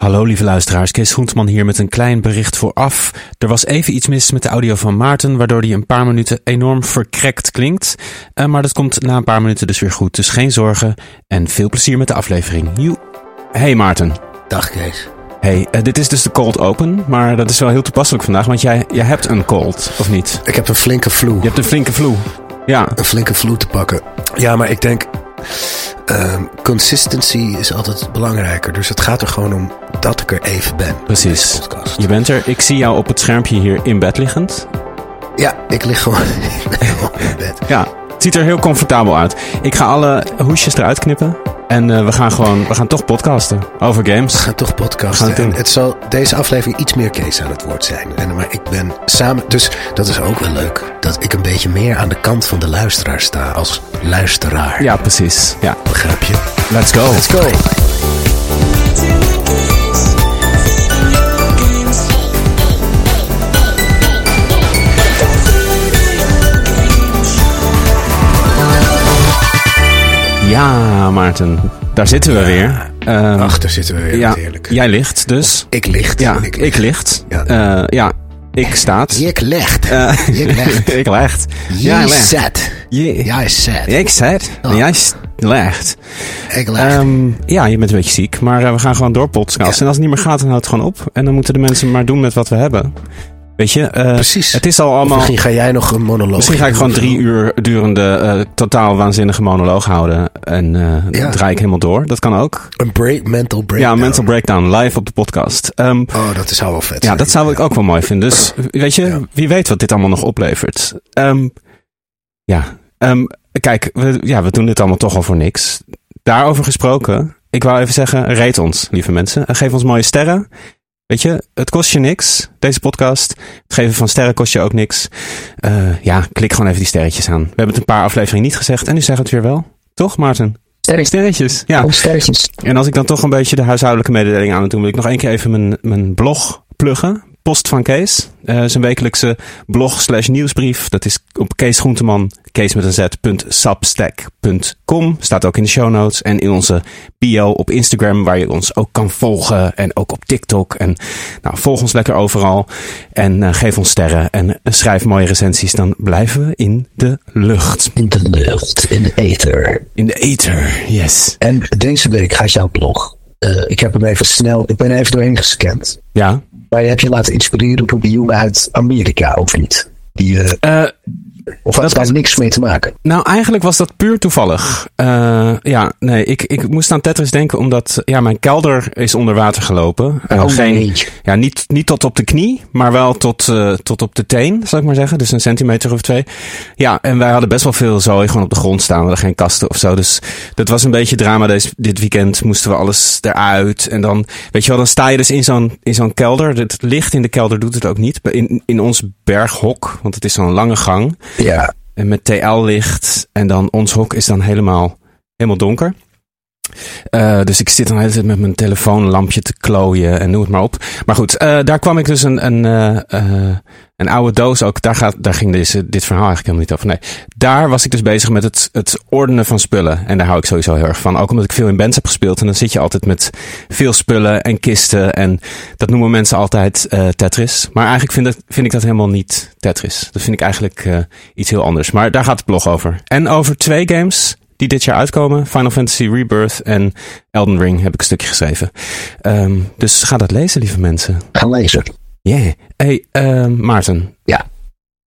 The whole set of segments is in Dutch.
Hallo lieve luisteraars, Kees Groentman hier met een klein bericht vooraf. Er was even iets mis met de audio van Maarten, waardoor hij een paar minuten enorm verkrekt klinkt. Uh, maar dat komt na een paar minuten dus weer goed, dus geen zorgen en veel plezier met de aflevering. Joe. Hey Maarten. Dag Kees. Hey, uh, dit is dus de cold open, maar dat is wel heel toepasselijk vandaag, want jij, jij hebt een cold, of niet? Ik heb een flinke flu. Je hebt een flinke flu, ja. Een flinke flu te pakken. Ja, maar ik denk, uh, consistency is altijd belangrijker. Dus het gaat er gewoon om dat ik er even ben. Precies. Je bent er. Ik zie jou op het schermpje hier in bed liggend. Ja, ik lig gewoon in bed. Ja, het ziet er heel comfortabel uit. Ik ga alle hoesjes eruit knippen. En uh, we gaan gewoon, we gaan toch podcasten over games. We gaan toch podcasten. We gaan het, het zal deze aflevering iets meer Kees aan het woord zijn. En, maar ik ben samen, dus dat is ook wel leuk. Dat ik een beetje meer aan de kant van de luisteraar sta als luisteraar. Ja, precies. Ja. Begrijp je? Let's go. Let's go. Ja, Maarten. Daar zitten we weer. Uh, Ach, daar zitten we weer. Ja, heerlijk. jij ligt dus. Ik licht. Ja, ik, ik licht. Ja. Uh, ja, ik staat. Ik licht. Uh, ik licht. ik licht. Jij zet. Jij zet. Ik zet. Oh. Jij legt. Ik licht. Um, ja, je bent een beetje ziek, maar uh, we gaan gewoon door podcasten. Ja. En als het niet meer gaat, dan houdt het gewoon op. En dan moeten de mensen maar doen met wat we hebben. Weet je, uh, Precies. het is al allemaal. Misschien ga jij nog een monoloog. Misschien ga ik gewoon drie uur durende, uh, totaal waanzinnige monoloog houden. En uh, ja. draai ik helemaal door. Dat kan ook. Een break, mental breakdown. Ja, mental breakdown, live op de podcast. Um, oh, dat zou wel vet Ja, dat zou ik ook wel mooi vinden. Dus weet je, ja. wie weet wat dit allemaal nog oplevert. Um, ja, um, kijk, we, ja, we doen dit allemaal toch al voor niks. Daarover gesproken, ik wou even zeggen, rate ons, lieve mensen. En geef ons mooie sterren. Weet je, het kost je niks, deze podcast. Het geven van sterren kost je ook niks. Uh, ja, klik gewoon even die sterretjes aan. We hebben het een paar afleveringen niet gezegd en nu zeggen we het weer wel. Toch, Maarten? Sterretjes. Sterretjes, ja. Oh, sterretjes. En als ik dan toch een beetje de huishoudelijke mededeling aan moet doen, wil ik nog één keer even mijn, mijn blog pluggen. Post van Kees. Uh, zijn wekelijkse blog slash nieuwsbrief. Dat is op Kees Groenteman, Kees met een z, substack.com. Staat ook in de show notes. En in onze bio op Instagram, waar je ons ook kan volgen. En ook op TikTok. En nou, volg ons lekker overal. En uh, geef ons sterren. En uh, schrijf mooie recensies. Dan blijven we in de lucht. In de lucht, in de ether. In de ether, yes. En deze week gaat jouw blog. Uh, ik heb hem even snel, ik ben even doorheen gescand. Ja. Maar je hebt je laten inspireren door die jongen uit Amerika, of niet? Die, uh, of had daar niks mee te maken? Nou, eigenlijk was dat puur toevallig. Uh, ja, nee, ik, ik moest aan Tetris denken omdat ja, mijn kelder is onder water gelopen. Oh, geen, nee. ja, niet, niet tot op de knie, maar wel tot, uh, tot op de teen, zal ik maar zeggen. Dus een centimeter of twee. Ja, en wij hadden best wel veel zooi gewoon op de grond staan. We hadden geen kasten of zo. Dus dat was een beetje drama. Deze, dit weekend moesten we alles eruit. En dan, weet je wel, dan sta je dus in zo'n, in zo'n kelder. Het licht in de kelder doet het ook niet. In, in ons berghok, want het is zo'n lange gang. Ja. En met TL-licht. En dan ons hok is dan helemaal, helemaal donker. Uh, dus ik zit dan de hele tijd met mijn telefoonlampje te klooien en noem het maar op. Maar goed, uh, daar kwam ik dus een, een, uh, een oude doos ook. Daar, gaat, daar ging deze, dit verhaal eigenlijk helemaal niet over. Nee, daar was ik dus bezig met het, het ordenen van spullen. En daar hou ik sowieso heel erg van. Ook omdat ik veel in bands heb gespeeld. En dan zit je altijd met veel spullen en kisten. En dat noemen mensen altijd Tetris. Maar eigenlijk vind, vind ik dat helemaal niet Tetris. Dat vind ik eigenlijk iets heel anders. Maar daar gaat het blog over. En over twee games die dit jaar uitkomen. Final Fantasy Rebirth en Elden Ring heb ik een stukje geschreven. Ehm, dus ga dat lezen, lieve mensen. Gaan lezen. Yeah. Hey, ehm, Maarten. Ja.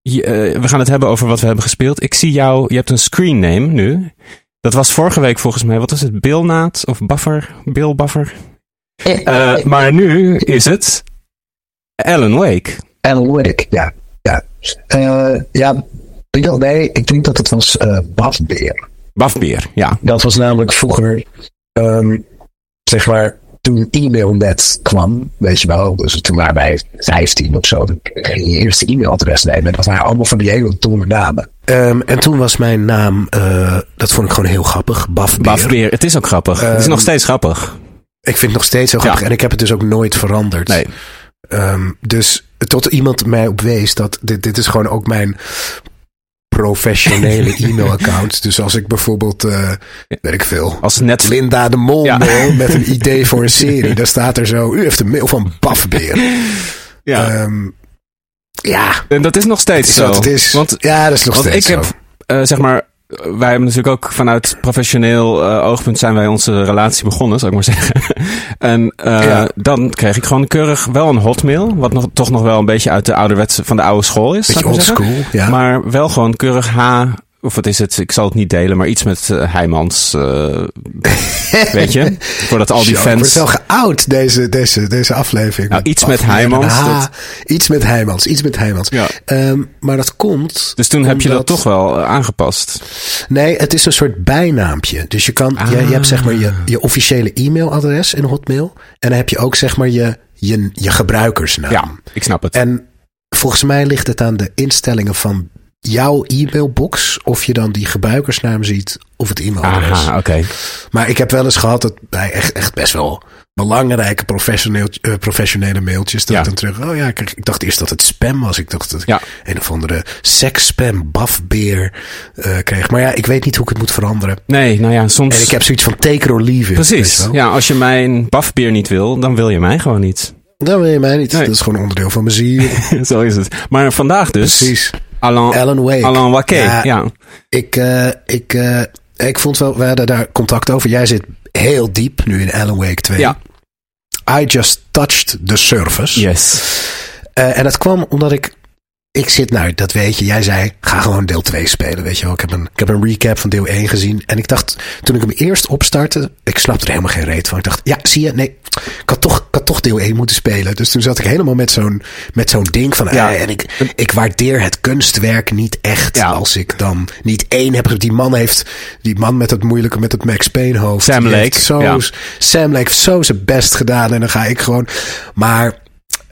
Je, eh, we gaan het hebben over wat we hebben gespeeld. Ik zie jou, je hebt een screen name nu. Dat was vorige week volgens mij. Wat was het? Billnaat of Buffer? Bill Buffer? Eh, maar nu is het Alan Wake. Alan Wake, ja. Ja, Eh, ja nee, ik denk dat het was eh Bafbeer. Bafbeer, ja. Dat was namelijk vroeger, ehm, zeg maar, toen e-mail net kwam, weet je wel, dus toen waren wij 15 of zo, dan ging je eerst de e-mailadres nemen. En dat waren allemaal van die hele domme namen. Ehm, en toen was mijn naam, eh, dat vond ik gewoon heel grappig, Bafbeer. Bafbeer, het is ook grappig. het is Ehm, nog steeds grappig. Ik vind het nog steeds heel grappig Ja. en ik heb het dus ook nooit veranderd. Nee. Ehm, dus tot iemand mij op wees dat dit, dit is gewoon ook mijn professionele e-mailaccount. Dus als ik bijvoorbeeld, eh, weet ik veel, Als net... Linda de Mol Ja. mail met een idee voor een serie. Dan staat er zo, u heeft een mail van Bafbeer. Ja. Ehm, ja, en dat is nog steeds is zo. wat het is. Want ja, dat is nog Want steeds ik heb, eh, zeg maar, wij hebben natuurlijk ook vanuit professioneel eh, oogpunt zijn wij onze relatie begonnen, zou ik maar zeggen. en Ja. dan kreeg ik gewoon keurig wel een hotmail, wat nog, toch nog wel een beetje uit de ouderwetse van de oude school is. Beetje zou ik maar zeggen. oldschool, ja. Maar wel gewoon keurig H, of wat is het? Ik zal het niet delen, maar iets met eh, Heijmans. eh, weet je? Voordat al die Zo, Ik word fans. wel geout deze, deze, deze aflevering. Nou, iets met Bafbeer en Heijmans, H. dat- Iets met Heijmans, iets met Heijmans. Ja. Ehm, maar dat komt... Dus toen heb je dat toch wel eh, aangepast. Nee, het is een soort bijnaampje. Dus je kan, je, je hebt zeg maar je, je officiële e-mailadres in Hotmail. En dan heb je ook zeg maar je, je, je gebruikersnaam. Ja, ik snap het. En volgens mij ligt het aan de instellingen van jouw e-mailbox. Of je dan die gebruikersnaam ziet of het e-mailadres. Aha, oké. Maar ik heb wel eens gehad dat bij echt, echt best wel belangrijke professioneel, eh, professionele mailtjes. Dat Ja. ik dan terug, oh ja, ik dacht eerst dat het spam was. Ik dacht dat ik Ja. een of andere seksspam, bafbeer eh, kreeg. Maar ja, ik weet niet hoe ik het moet veranderen. Nee, nou ja, soms. En ik heb zoiets van take or leave it. Precies. Ja, als je mijn bafbeer niet wil, dan wil je mij gewoon niet. Dan wil je mij niet. Nee. Dat is gewoon onderdeel van mijn ziel. Zo is het. Maar vandaag dus. Precies. Alan, Alan Wake. Alan Wake. Ja. Ja. Ik, eh, ik, eh, ik vond wel, we hadden daar contact over. Jij zit heel diep nu in Alan Wake 2. Ja. I just touched the surface. Yes. Eh, en dat kwam omdat ik. Ik zit, nou, dat weet je. Jij zei, ga gewoon deel 2 spelen. Weet je wel. Ik heb, een, ik heb een recap van deel 1 gezien. En ik dacht, toen ik hem eerst opstartte. Ik snapte er helemaal geen reet van. Ik dacht, ja, zie je, nee. Ik had toch, ik had toch deel 1 moeten spelen. Dus toen zat ik helemaal met zo'n, met zo'n ding van. Ja. eh, en ik, ik waardeer het kunstwerk niet echt. Ja. Als ik dan niet één heb. Die man heeft, die man met het moeilijke, met het Max Payne hoofd. Sam Lake, Zo, ja. Sam Lake heeft zo zijn best gedaan. En dan ga ik gewoon. Maar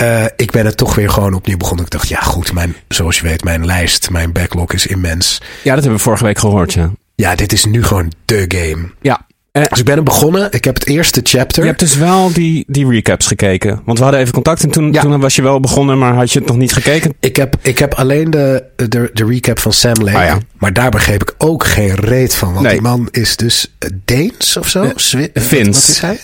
eh, ik ben het toch weer gewoon opnieuw begonnen. Ik dacht, ja goed, mijn, zoals je weet, mijn lijst, mijn backlog is immens. Ja, dat hebben we vorige week gehoord, ja. Ja, dit is nu gewoon de game. Ja. Eh, Dus ik ben er begonnen. Ik heb het eerste chapter. je hebt dus wel die, die recaps gekeken. Want we hadden even contact en toen, Ja. toen was je wel begonnen, maar had je het nog niet gekeken? Ik heb, ik heb alleen de, de, de recap van Sam Lake. Ah, ja. Maar daar begreep ik ook geen reet van. Want Nee. die man is dus Deens of zo? Wat- Fins. Wat, is hij?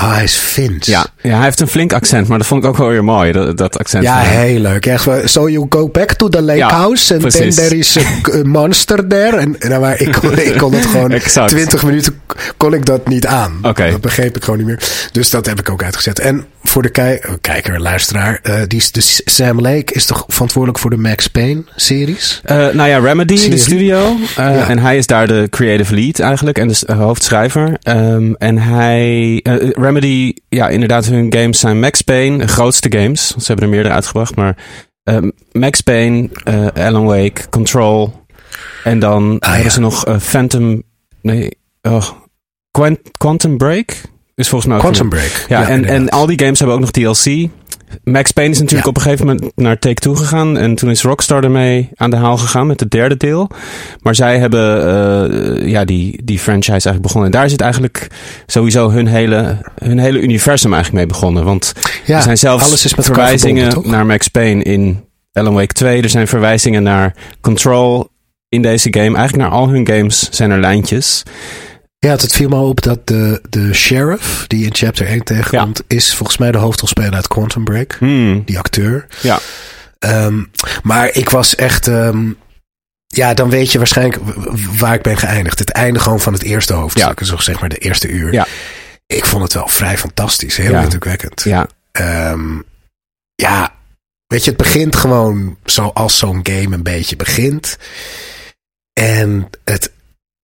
Ah, hij is Fins. Ja. ja, hij heeft een flink accent, maar dat vond ik ook wel weer mooi, dat, dat accent. Ja, heel leuk. Echt, so you go back to the lake Ja, house and then there is a, monster there. En, en maar ik kon, ik kon het gewoon. 20 minuten kon ik dat niet aan. Oké. Dat begreep ik gewoon niet meer. Dus dat heb ik ook uitgezet. En voor de oh, kijker, luisteraar, eh, die is, dus Sam Lake is toch verantwoordelijk voor de Max Payne series? Eh, nou ja, Remedy, Serie? de studio. Eh, Ja. En hij is daar de creative lead eigenlijk en de eh, hoofdschrijver. Ehm, en hij, eh, Remedy, ja, inderdaad, hun games zijn Max Payne, de grootste games. Ze hebben er meerdere uitgebracht, maar ehm, Max Payne, eh, Alan Wake, Control. En dan Ah, hebben ja. ze nog eh, Phantom, nee, oh, Quant- Quantum Break. Is volgens mij Quantum Break. ja, en, en inderdaad. al die games hebben ook nog DLC. Max Payne is natuurlijk Ja. op een gegeven moment naar Take-Two gegaan. En toen is Rockstar ermee aan de haal gegaan met het derde deel. Maar zij hebben eh, ja, die, die franchise eigenlijk begonnen. En daar zit eigenlijk sowieso hun hele, hun hele universum eigenlijk mee begonnen. Want ja, er zijn zelfs alles is met elkaar verwijzingen naar Max Payne in Alan Wake 2. Er zijn verwijzingen naar Control in deze game. Eigenlijk naar al hun games zijn er lijntjes. Ja, het viel me op dat de, de sheriff die in chapter 1 tegenkomt, is volgens mij de hoofdrolspeler uit Quantum Break. Hmm, Die acteur. ja. Ehm, maar ik was echt. ehm, ja, dan weet je waarschijnlijk waar ik ben geëindigd. Het einde gewoon van het eerste hoofdstuk. Dus zeg maar de eerste uur. Ja. Ik vond het wel vrij fantastisch. Heel Ja. indrukwekkend. Ja, Ehm, ja, weet je, het begint gewoon zoals zo'n game een beetje begint. En het,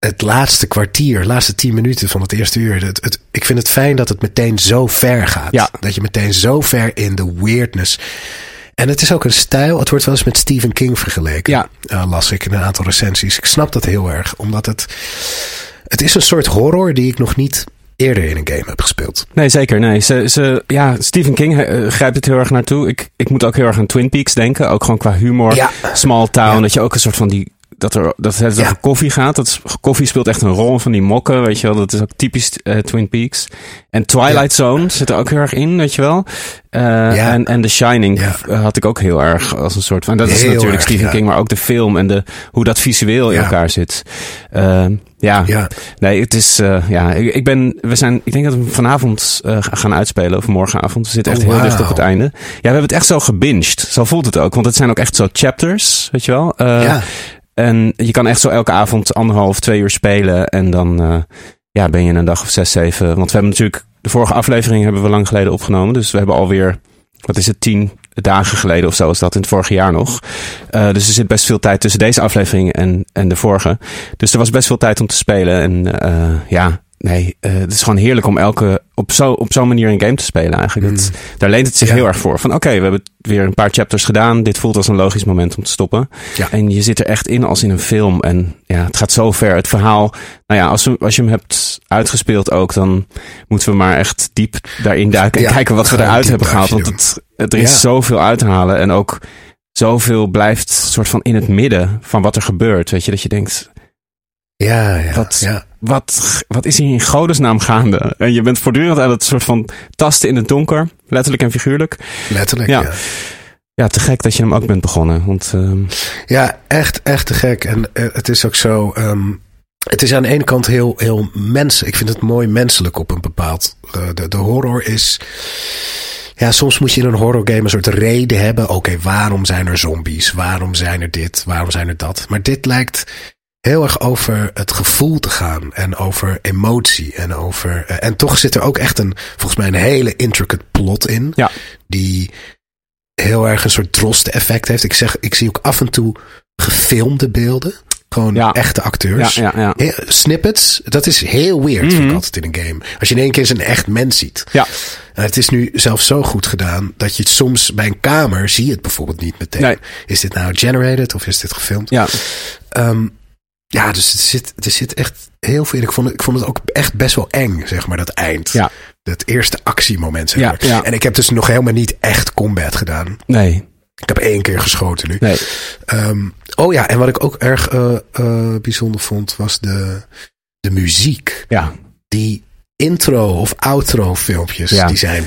het laatste kwartier, laatste tien minuten van het eerste uur. Het, het, ik vind het fijn dat het meteen zo ver gaat. Ja. Dat je meteen zo ver in de weirdness. En het is ook een stijl. Het wordt wel eens met Stephen King vergeleken. Ja. Eh, las ik in een aantal recensies. Ik snap dat heel erg. Omdat het. Het is een soort horror die ik nog niet eerder in een game heb gespeeld. nee, zeker. Nee, ze, ze, ja, Stephen King eh, grijpt het heel erg naartoe. Ik, ik moet ook heel erg aan Twin Peaks denken. Ook gewoon qua humor. Ja. Small town. Ja. Dat je ook een soort van die. Dat, er, dat het Ja. over koffie gaat. Dat is- koffie speelt echt een rol van die mokken. Weet je wel. Dat is ook typisch eh, Twin Peaks. En Twilight Zone zit er ook heel erg in. Weet je wel. Eh, Ja. en, en The Shining had ik ook heel erg als een soort van. Dat is natuurlijk erg, Stephen. King. Maar ook de film en de, hoe dat visueel in elkaar zit. Eh, ja. Ja. Nee, het is, ja, ik, ik ben, we zijn, ik denk dat we vanavond gaan uitspelen, of morgenavond. We zitten echt Oh, heel dicht op het einde. Ja, we hebben het echt zo gebinged. Zo voelt het ook, want het zijn ook echt zo chapters, weet je wel. Ja. En je kan echt zo elke avond anderhalf, twee uur spelen en dan, eh, ja, ben je een dag of zes, zeven. Want we hebben natuurlijk, de vorige aflevering hebben we lang geleden opgenomen, dus we hebben alweer, wat is het, tien dagen geleden of zo was dat in het vorige jaar nog. Eh, dus er zit best veel tijd tussen deze aflevering en, en de vorige. Dus er was best veel tijd om te spelen. En eh, ja, nee, eh, het is gewoon heerlijk om elke op zo op zo'n manier een game te spelen eigenlijk. Het, daar leent het zich Ja. heel erg voor. Van oké, we hebben weer een paar chapters gedaan. Dit voelt als een logisch moment om te stoppen. Ja. En je zit er echt in als in een film. En ja, het gaat zo ver. Het verhaal, nou ja, als, we, als je hem hebt uitgespeeld ook, dan moeten we maar echt diep daarin duiken. En Ja, kijken wat we eruit hebben gehaald. Want het, het, er is zoveel uit te halen. En ook zoveel blijft soort van in het midden van wat er gebeurt. Weet je, dat je denkt, Ja, ja. Wat- ja. wat, wat is hier in godesnaam gaande? En je bent voortdurend aan het soort van tasten in het donker. Letterlijk en figuurlijk. Letterlijk, Ja. ja. Ja, te gek dat je hem ook bent begonnen. Want ehm, Ja, echt, echt te gek. En eh, het is ook zo. ehm, het is aan de ene kant heel, heel mens. Ik vind het mooi menselijk op een bepaald. eh, de, de horror is. Ja, soms moet je in een horror game een soort reden hebben. Oké, waarom zijn er zombies? Waarom zijn er dit? Waarom zijn er dat? Maar dit lijkt heel erg over het gevoel te gaan. En over emotie. En, over, eh, en toch zit er ook echt een, volgens mij, een hele intricate plot in. Ja. Die heel erg een soort droste effect heeft. Ik zeg, ik zie ook af en toe gefilmde beelden. Gewoon Ja. echte acteurs. ja, ja. Heel- Snippets, dat is heel weird, vind ik altijd in een game. Als je in één keer eens een echt mens ziet. Ja. En het is nu zelfs zo goed gedaan dat je het soms bij een kamer zie je het bijvoorbeeld niet meteen. Nee. Is dit nou generated of is dit gefilmd? ja. Ehm, ja, dus er zit, er zit echt heel veel. Ik vond, het, ik vond het ook echt best wel eng, zeg maar, dat eind. Ja. Dat eerste actiemoment, zeg Ja, maar. ja. En ik heb dus nog helemaal niet echt combat gedaan. Nee, Ik heb één keer geschoten nu. nee. Ehm, oh ja, en wat ik ook erg eh, eh, bijzonder vond, was de, de muziek. Ja, Die intro of outro filmpjes, Ja. die zijn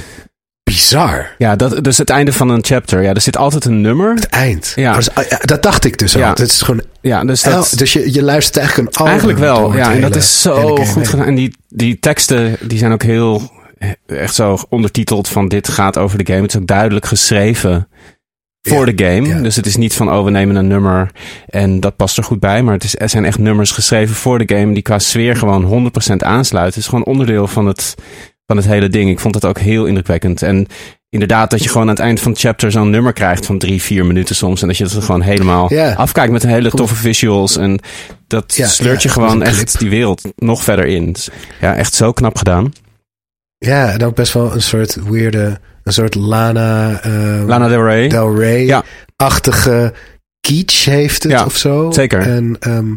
bizar. ja dat, dus het einde van een chapter. Ja, er zit altijd een nummer. Het eind. Ja. Dat, is- eh, dat dacht ik dus Ja. al. Het is gewoon, Ja, dus dat... el- dus je, je luistert eigenlijk een album Eigenlijk wel, ja. En dat is zo hele goed gedaan. En die, die teksten, die zijn ook heel, echt zo ondertiteld van dit gaat over de game. Het is ook duidelijk geschreven voor Ja, de game. ja. Dus het is niet van, oh, we nemen een nummer en dat past er goed bij. Maar het is, er zijn echt nummers geschreven voor de game die qua sfeer gewoon 100% aansluiten. Het is gewoon onderdeel van het, van het hele ding. Ik vond het ook heel indrukwekkend. En inderdaad, dat je gewoon aan het eind van het chapter zo'n nummer krijgt van drie, vier minuten soms. En dat je het gewoon helemaal Ja. afkijkt met hele toffe visuals. En dat Ja, sleurt ja, je gewoon echt clip. die wereld nog verder in. Dus Ja, echt zo knap gedaan. Ja, en ook best wel een soort weirde, een soort Lana, eh, Lana Del Rey. Del Ja. Rey-achtige kitsch heeft het Ja, of zo. zeker. En ehm,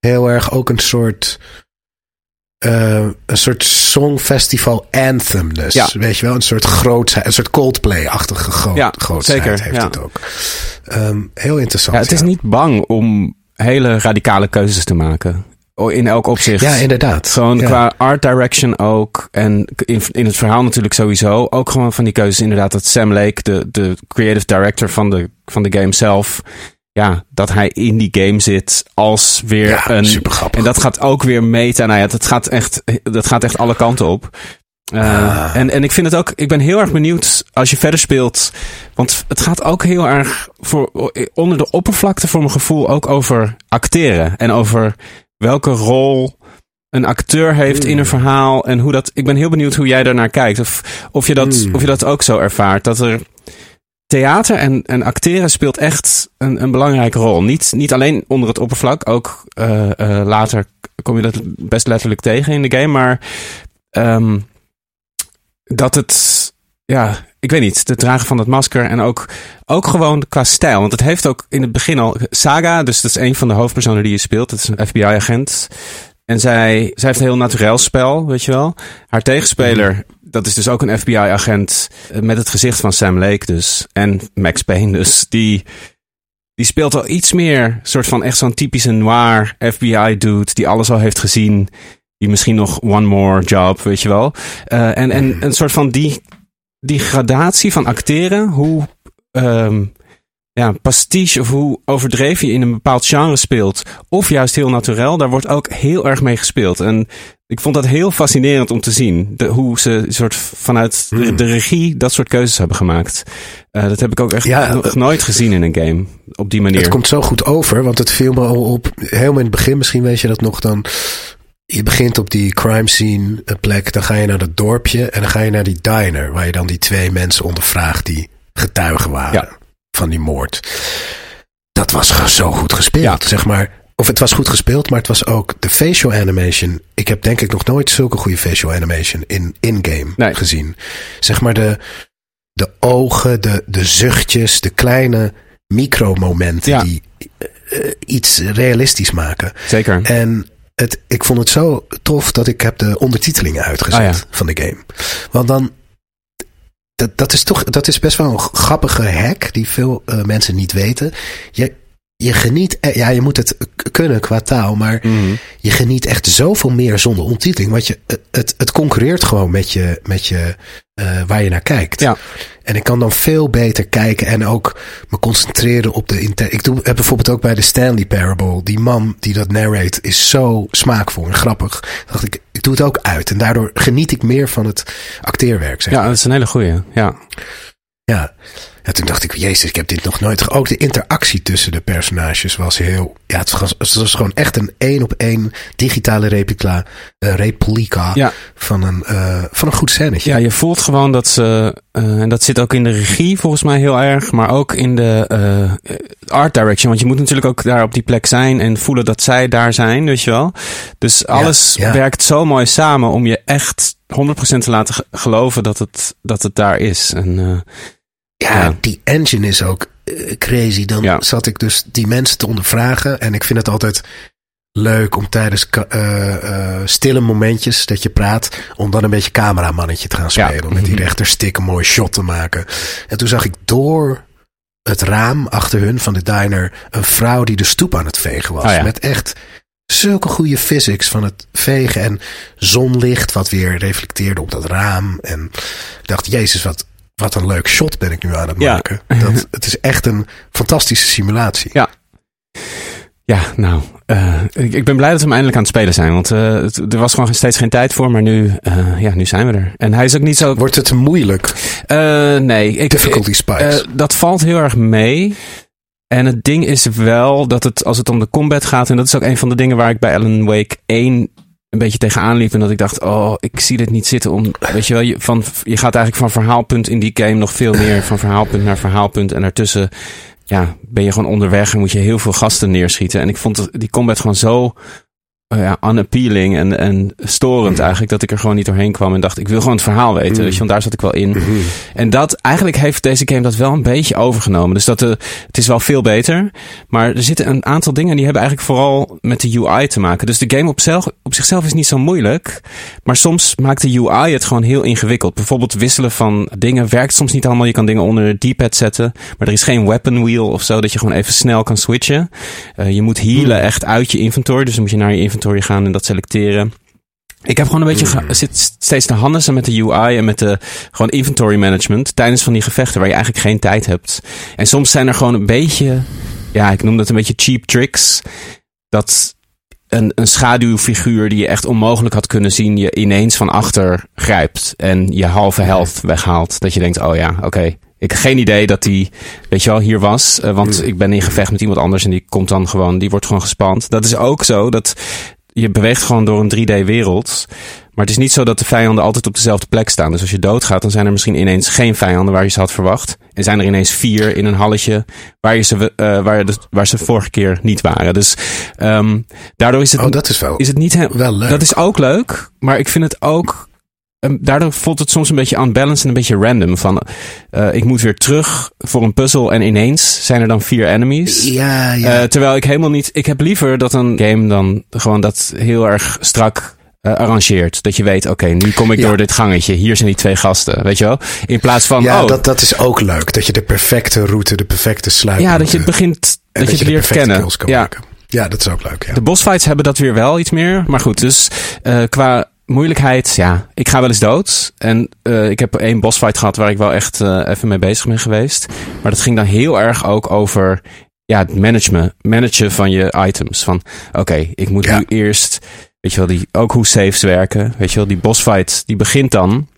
heel erg ook een soort, eh, een soort songfestival anthemness. Ja. Weet je wel, een soort grootheid, een soort Coldplay-achtige groot, Ja, grootheid zeker, heeft ja. het ook. Ehm, heel interessant. ja, het is niet bang om hele radicale keuzes te maken. In elk opzicht. Ja, inderdaad. Gewoon qua art direction ook. En in, in het verhaal natuurlijk sowieso. Ook gewoon van die keuzes inderdaad. Dat Sam Lake, de, de creative director van de, van de game zelf. Ja, dat hij in die game zit als weer Ja, een... supergrappig. En dat gaat ook weer meten. Nou ja, dat gaat echt, dat gaat echt alle kanten op. Uh, en, en ik vind het ook, ik ben heel erg benieuwd als je verder speelt. Want het gaat ook heel erg voor, onder de oppervlakte voor mijn gevoel ook over acteren. En over welke rol een acteur heeft in een verhaal. En hoe dat, ik ben heel benieuwd hoe jij daarnaar kijkt. Of, of, je, dat, of je dat ook zo ervaart. Dat er theater en, en acteren speelt echt een, een belangrijke rol. Niet, niet alleen onder het oppervlak, ook uh, uh, later kom je dat best letterlijk tegen in de game. Maar um, dat het, ja, ik weet niet, het dragen van het masker en ook, ook gewoon qua stijl. Want het heeft ook in het begin al, Saga, dus dat is een van de hoofdpersonen die je speelt, dat is een FBI-agent. En zij, zij heeft een heel naturel spel, weet je wel. Haar tegenspeler, dat is dus ook een FBI-agent met het gezicht van Sam Lake dus. En Max Payne dus. Die, die speelt al iets meer soort van echt zo'n typische noir FBI-dude die alles al heeft gezien. Die misschien nog one more job, weet je wel. Uh, en, en een soort van die, die gradatie van acteren, hoe um, ja, pastiche of hoe overdreven je in een bepaald genre speelt. Of juist heel naturel, daar wordt ook heel erg mee gespeeld. En ik vond dat heel fascinerend om te zien. De, hoe ze soort vanuit de, de, regie dat soort keuzes hebben gemaakt. Uh, dat heb ik ook echt ja, nog nooit gezien in een game. Op die manier. Het komt zo goed over, want het viel me al op. Helemaal in het begin, misschien weet je dat nog dan. Je begint op die crime scene plek, dan ga je naar dat dorpje en dan ga je naar die diner, waar je dan die twee mensen ondervraagt die getuigen waren ja. van die moord. Dat was zo goed gespeeld, ja. zeg maar. Of het was goed gespeeld, maar het was ook de facial animation. Ik heb denk ik nog nooit zulke goede facial animation in in-game nee. gezien. Zeg maar de, de ogen, de, de zuchtjes, de kleine micromomenten ja. die uh, iets realistisch maken. Zeker. En het, ik vond het zo tof dat ik heb de ondertitelingen uitgezet Ah, ja. van de game. Want dan, dat, dat is toch, dat is best wel een grappige hack die veel uh, mensen niet weten. Je, je geniet, eh, ja, je moet het kunnen qua taal, maar mm. je geniet echt zoveel meer zonder ondertiteling. Want je, het, het concurreert gewoon met je, met je uh, waar je naar kijkt. Ja. En ik kan dan veel beter kijken en ook me concentreren op de inter. Ik doe heb bijvoorbeeld ook bij de Stanley Parable. Die man die dat narrate is zo smaakvol en grappig. Dacht ik, ik doe het ook uit. En daardoor geniet ik meer van het acteerwerk. Zeg ja, dat is een hele goeie. Ja. Ja. En toen dacht ik, jezus, ik heb dit nog nooit. Ook de interactie tussen de personages was heel. Ja, het was, het was gewoon echt een één op één digitale replica, uh, replica ja. van, een, uh, van een goed scènetje. Ja, je voelt gewoon dat ze. Uh, en dat zit ook in de regie volgens mij heel erg. Maar ook in de art direction. Want je moet natuurlijk ook daar op die plek zijn en voelen dat zij daar zijn, weet je wel. Dus alles Ja, ja. werkt zo mooi samen om je echt 100% te laten ge- geloven dat het, dat het daar is. En, Ja, Ja. die engine is ook eh, crazy. Dan Ja. zat ik dus die mensen te ondervragen. En ik vind het altijd leuk om tijdens eh, stille momentjes dat je praat. Om dan een beetje cameramannetje te gaan Ja. spelen. Om met die Mhm. rechterstick een mooi shot te maken. En toen zag ik door het raam achter hun van de diner. Een vrouw die de stoep aan het vegen was. Oh ja. Met echt zulke goede physics van het vegen. En zonlicht wat weer reflecteerde op dat raam. En ik dacht, jezus wat... Wat een leuk shot ben ik nu aan het Ja. maken. Dat, het is echt een fantastische simulatie. Ja. ja, nou, uh, ik, ik ben blij dat we hem eindelijk aan het spelen zijn. Want uh, het, er was gewoon steeds geen tijd voor. Maar nu, uh, ja, nu zijn we er. En hij is ook niet zo. Wordt het moeilijk? Nee. Ik, Difficulty spikes. Dat valt heel erg mee. En het ding is wel dat het, als het om de combat gaat, en dat is ook een van de dingen waar ik bij Alan Wake 1 een beetje tegenaan liep. En dat ik dacht, oh, ik zie dit niet zitten. Om, weet je wel, je, van, je gaat eigenlijk van verhaalpunt in die game nog veel meer van verhaalpunt naar verhaalpunt. En daartussen, ja, ben je gewoon onderweg en moet je heel veel gasten neerschieten. En ik vond die combat gewoon zo uh, ja, unappealing en, en storend mm. eigenlijk. Dat ik er gewoon niet doorheen kwam en dacht, ik wil gewoon het verhaal weten. Mm. Weet je, want daar zat ik wel in. Mm-hmm. En dat, eigenlijk heeft deze game dat wel een beetje overgenomen. Dus dat, uh, het is wel veel beter. Maar er zitten een aantal dingen die hebben eigenlijk vooral met de UI te maken. Dus de game op, zelf, op zichzelf is niet zo moeilijk. Maar soms maakt de UI het gewoon heel ingewikkeld. Bijvoorbeeld wisselen van dingen werkt soms niet allemaal. Je kan dingen onder het D-pad zetten. Maar er is geen weapon wheel of zo dat je gewoon even snel kan switchen. Uh, je moet healen echt uit je inventory. Dus dan moet je naar je inventory gaan en dat selecteren. Ik heb gewoon een beetje mm. zit steeds te handen met de UI en met de gewoon inventory management tijdens van die gevechten waar je eigenlijk geen tijd hebt. En soms zijn er gewoon een beetje, ja, ik noem dat een beetje cheap tricks. Dat een, een schaduwfiguur die je echt onmogelijk had kunnen zien, je ineens van achter grijpt en je halve helft weghaalt. Dat je denkt, oh ja, oké. Ik heb geen idee dat die, weet je wel, hier was. eh, want ik ben in gevecht met iemand anders en die komt dan gewoon, die wordt gewoon gespand. Dat is ook zo, dat je beweegt gewoon door een 3D-wereld. Maar het is niet zo dat de vijanden altijd op dezelfde plek staan. Dus als je doodgaat, dan zijn er misschien ineens geen vijanden waar je ze had verwacht. En zijn er ineens vier in een halletje waar, je ze, eh, waar, de, waar ze vorige keer niet waren. Dus ehm, daardoor is het, Oh, dat is wel. is het niet heel, wel leuk. Dat is ook leuk, maar ik vind het ook. Ehm, daardoor voelt het soms een beetje unbalanced en een beetje random. Van eh, ik moet weer terug voor een puzzel en ineens zijn er dan vier enemies. Ja, ja. Eh, terwijl ik helemaal niet. Ik heb liever dat een game dan gewoon dat heel erg strak eh, arrangeert. Dat je weet, oké, nu kom ik Ja. door dit gangetje. Hier zijn die twee gasten, weet je wel? In plaats van, ja, oh, dat, dat is ook leuk. Dat je de perfecte route, de perfecte sluit. ja, dat je het begint, dat je het leert kennen. Ja. maken. Ja, dat is ook leuk. Ja. De bossfights hebben dat weer wel iets meer. Maar goed, dus qua moeilijkheid, ja, ik ga wel eens dood. En eh, ik heb één bossfight gehad waar ik wel echt eh, even mee bezig ben geweest. Maar dat ging dan heel erg ook over ja, het management, managen van je items. Van oké, ik moet Ja. nu eerst, weet je wel, die, ook hoe saves werken. Weet je wel, die bossfight die begint dan.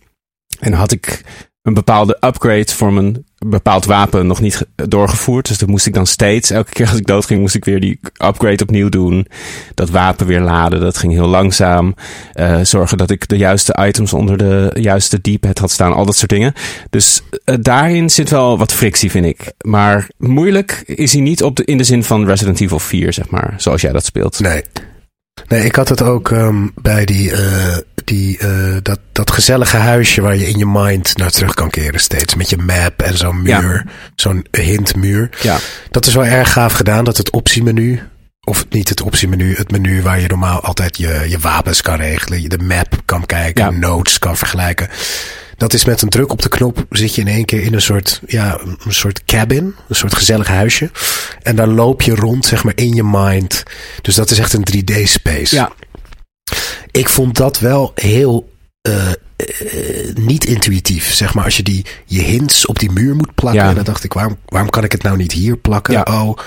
En had ik een bepaalde upgrade voor mijn bepaald wapen nog niet ge- doorgevoerd. Dus dat moest ik dan steeds, elke keer als ik doodging, moest ik weer die upgrade opnieuw doen. Dat wapen weer laden, dat ging heel langzaam. Eh, zorgen dat ik de juiste items onder de juiste deephead had staan, al dat soort dingen. Dus eh, daarin zit wel wat frictie, vind ik. Maar moeilijk is hij niet op de, in de zin van Resident Evil 4, zeg maar, zoals jij dat speelt. Nee. Nee, ik had het ook ehm, bij die, eh, die, eh, dat, dat gezellige huisje waar je in je mind naar terug kan keren steeds. Met je map en zo'n muur. Zo'n hintmuur. Ja. Dat is wel erg gaaf gedaan. Dat het optiemenu, of niet het optiemenu, het menu waar je normaal altijd je, je wapens kan regelen. Je de map kan kijken, Ja. notes kan vergelijken. Dat is met een druk op de knop zit je in één keer in een soort, ja, een soort cabin. Een soort gezellig huisje. En daar loop je rond, zeg maar, in je mind. Dus dat is echt een 3D-space. Ja, Ik vond dat wel heel eh, eh, niet intuïtief. Zeg maar, als je die, je hints op die muur moet plakken. Ja. En dan dacht ik, waarom, waarom kan ik het nou niet hier plakken? Ja. Oh,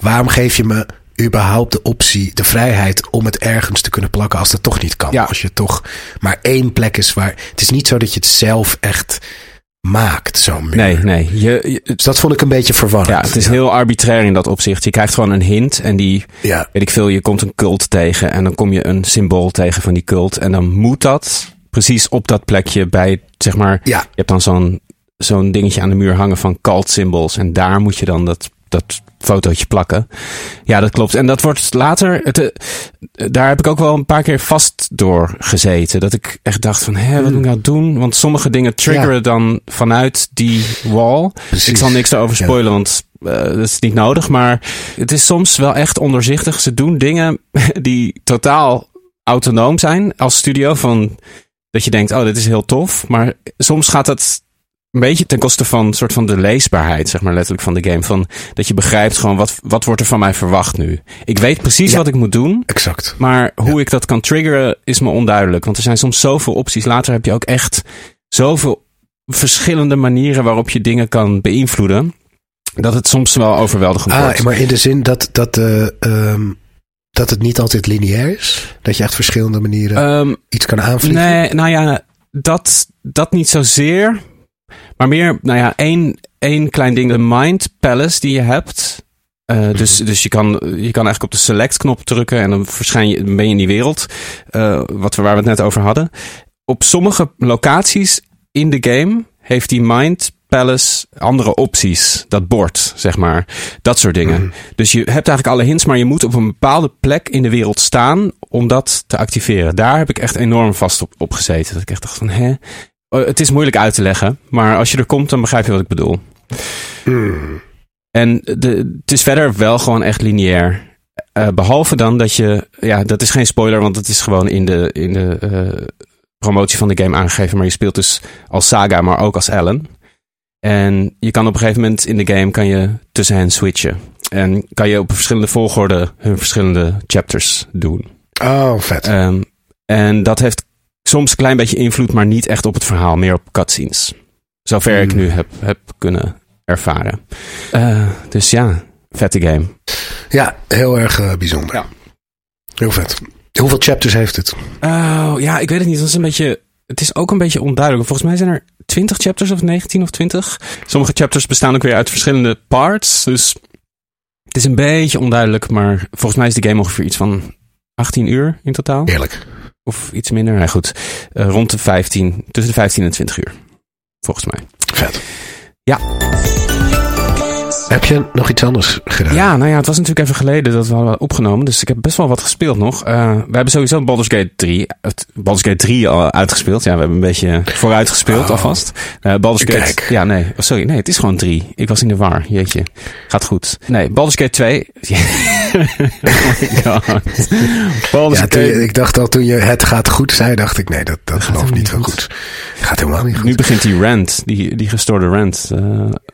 waarom geef je me überhaupt de optie, de vrijheid om het ergens te kunnen plakken als dat toch niet kan? Ja. Als je toch maar één plek is waar... Het is niet zo dat je het zelf echt maakt, zo'n muur. nee, nee. Je, je- Dus dat vond ik een beetje verwarrend. ja, het is heel arbitrair in dat opzicht. Je krijgt gewoon een hint en die, Ja, weet ik veel, je komt een cult tegen en dan kom je een symbool tegen van die cult. En dan moet dat precies op dat plekje bij, zeg maar, ja. je hebt dan zo'n zo'n dingetje aan de muur hangen van cult symbols. En daar moet je dan dat, dat fotootje plakken. Ja, dat klopt. En dat wordt later, het, eh, daar heb ik ook wel een paar keer vast door gezeten. Dat ik echt dacht van, hé, wat moet ik nou doen? Want sommige dingen triggeren Ja. dan vanuit die wall. Precies. Ik zal niks erover Ja. spoilen, want eh, dat is niet nodig. Maar het is soms wel echt onderzichtig. Ze doen dingen die totaal autonoom zijn als studio. Van dat je denkt, oh, dit is heel tof. Maar soms gaat het een beetje ten koste van soort van de leesbaarheid, zeg maar letterlijk van de game. Van dat je begrijpt gewoon wat, wat wordt er van mij verwacht nu. Ik weet precies Ja. wat ik moet doen. Exact. Maar hoe ik dat kan triggeren is me onduidelijk. Want er zijn soms zoveel opties. Later heb je ook echt zoveel verschillende manieren waarop je dingen kan beïnvloeden. Dat het soms wel overweldigend Ah, wordt. maar in de zin dat, dat, eh, ehm, dat het niet altijd lineair is? Dat je echt verschillende manieren Ehm, iets kan aanvliegen? Nee, nou ja, dat, dat niet zozeer. Maar meer, nou ja, één, één klein ding. De Mind Palace die je hebt. Eh, dus, dus je kan, je kan eigenlijk op de select-knop drukken en dan verschijn je, ben je in die wereld. eh, wat we, waar we het net over hadden. Op sommige locaties in de game heeft die Mind Palace andere opties. Dat bord, zeg maar. Dat soort dingen. Dus je hebt eigenlijk alle hints, maar je moet op een bepaalde plek in de wereld staan om dat te activeren. Daar heb ik echt enorm vast op, op gezeten. Dat ik echt dacht van, hè? Oh, Het is moeilijk uit te leggen, maar als je er komt, dan begrijp je wat ik bedoel. En de, het is verder wel gewoon echt lineair. Eh, behalve dan dat je, ja, dat is geen spoiler, want het is gewoon in de, in de eh, promotie van de game aangegeven. Maar je speelt dus als Saga, maar ook als Ellen. En je kan op een gegeven moment in de game kan je tussen hen switchen. En kan je op verschillende volgorde hun verschillende chapters doen. Oh, vet. Ehm, en dat heeft soms een klein beetje invloed, maar niet echt op het verhaal, meer op cutscenes. Zover ik Hmm. nu heb, heb kunnen ervaren. Eh, dus ja, vette game. ja, heel erg eh, bijzonder. Ja. Heel vet. Hoeveel chapters heeft het? Oh, ja, ik weet het niet. Dat is een beetje, het is ook een beetje onduidelijk. Volgens mij zijn er 20 chapters of 19 of 20. Sommige chapters bestaan ook weer uit verschillende parts. Dus het is een beetje onduidelijk. Maar volgens mij is de game ongeveer iets van 18 uur in totaal. Eerlijk. Of iets minder. Nou goed, eh, rond de 15, tussen de 15 en 20 uur. Volgens mij. Vet. Ja. Heb je nog iets anders gedaan? Ja, nou ja, het was natuurlijk even geleden dat we hadden opgenomen. Dus ik heb best wel wat gespeeld nog. Eh, we hebben sowieso Baldur's Gate 3, het Baldur's Gate 3 al uitgespeeld. Ja, we hebben een beetje vooruit gespeeld Oh. alvast. Eh Baldur's Gate, Kijk. ja nee, oh, sorry, nee, het is gewoon 3. Ik was in de war, jeetje. Gaat goed. Nee, Baldur's Gate 2. oh my god. Baldur's Ja, Gate. je- ik dacht al toen je het gaat goed zei, dacht ik nee, dat, dat geloof ik helemaal niet zo goed. Gaat helemaal niet goed. Nu begint die rant, die, die gestoorde rant eh,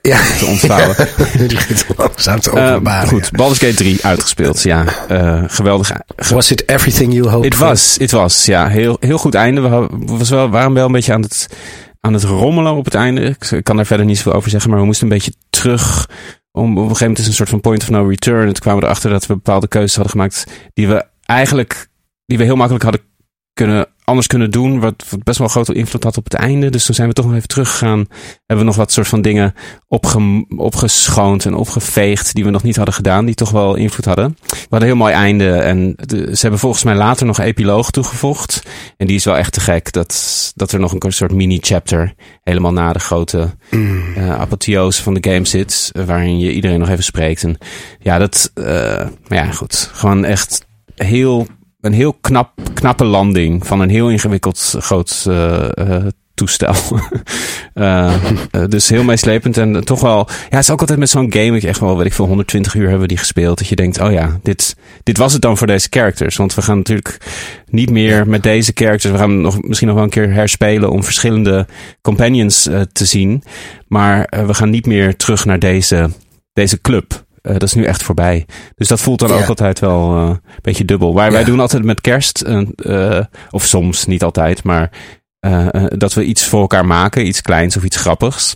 ja. te ontvouwen. Nu begint het langzaam te Eh, openbaren. goed, Baldur's Gate 3 uitgespeeld. Ja, eh, geweldig. ja. Was it everything you hoped Het for? was, het was, ja, heel, heel goed einde. We was wel, waren wel een beetje aan het, aan het rommelen op het einde. Ik, kan daar verder niet zoveel over zeggen, maar we moesten een beetje terug. Om, op een gegeven moment is een soort van point of no return. En toen kwamen we erachter dat we bepaalde keuzes hadden gemaakt die we eigenlijk, die we heel makkelijk hadden kunnen, anders kunnen doen. Wat, wat best wel een grote invloed had op het einde. Dus toen zijn we toch nog even teruggegaan. Hebben we nog wat soort van dingen opge, opgeschoond en opgeveegd die we nog niet hadden gedaan. Die toch wel invloed hadden. We hadden een heel mooi einde. En de- ze hebben volgens mij later nog een epiloog toegevoegd. En die is wel echt te gek. Dat, dat er nog een soort mini-chapter helemaal na de grote eh apotheose van de game zit. Waarin je iedereen nog even spreekt. En ja, dat... eh, maar ja, goed. Gewoon echt heel... Een heel knap, knappe landing van een heel ingewikkeld groot eh, eh, toestel. Eh, dus heel meeslepend en toch wel... Ja, het is ook altijd met zo'n game, ik echt wel, weet ik veel, 120 uur hebben we die gespeeld. Dat je denkt, oh ja, dit, dit was het dan voor deze characters. Want we gaan natuurlijk niet meer met deze characters... We gaan nog, misschien nog wel een keer herspelen om verschillende companions te zien. Maar we gaan niet meer terug naar deze, deze club. Eh, dat is nu echt voorbij. Dus dat voelt dan Ja. ook altijd wel eh, een beetje dubbel. Wij, wij doen altijd met kerst, eh, of soms, niet altijd, maar dat we iets voor elkaar maken, iets kleins of iets grappigs.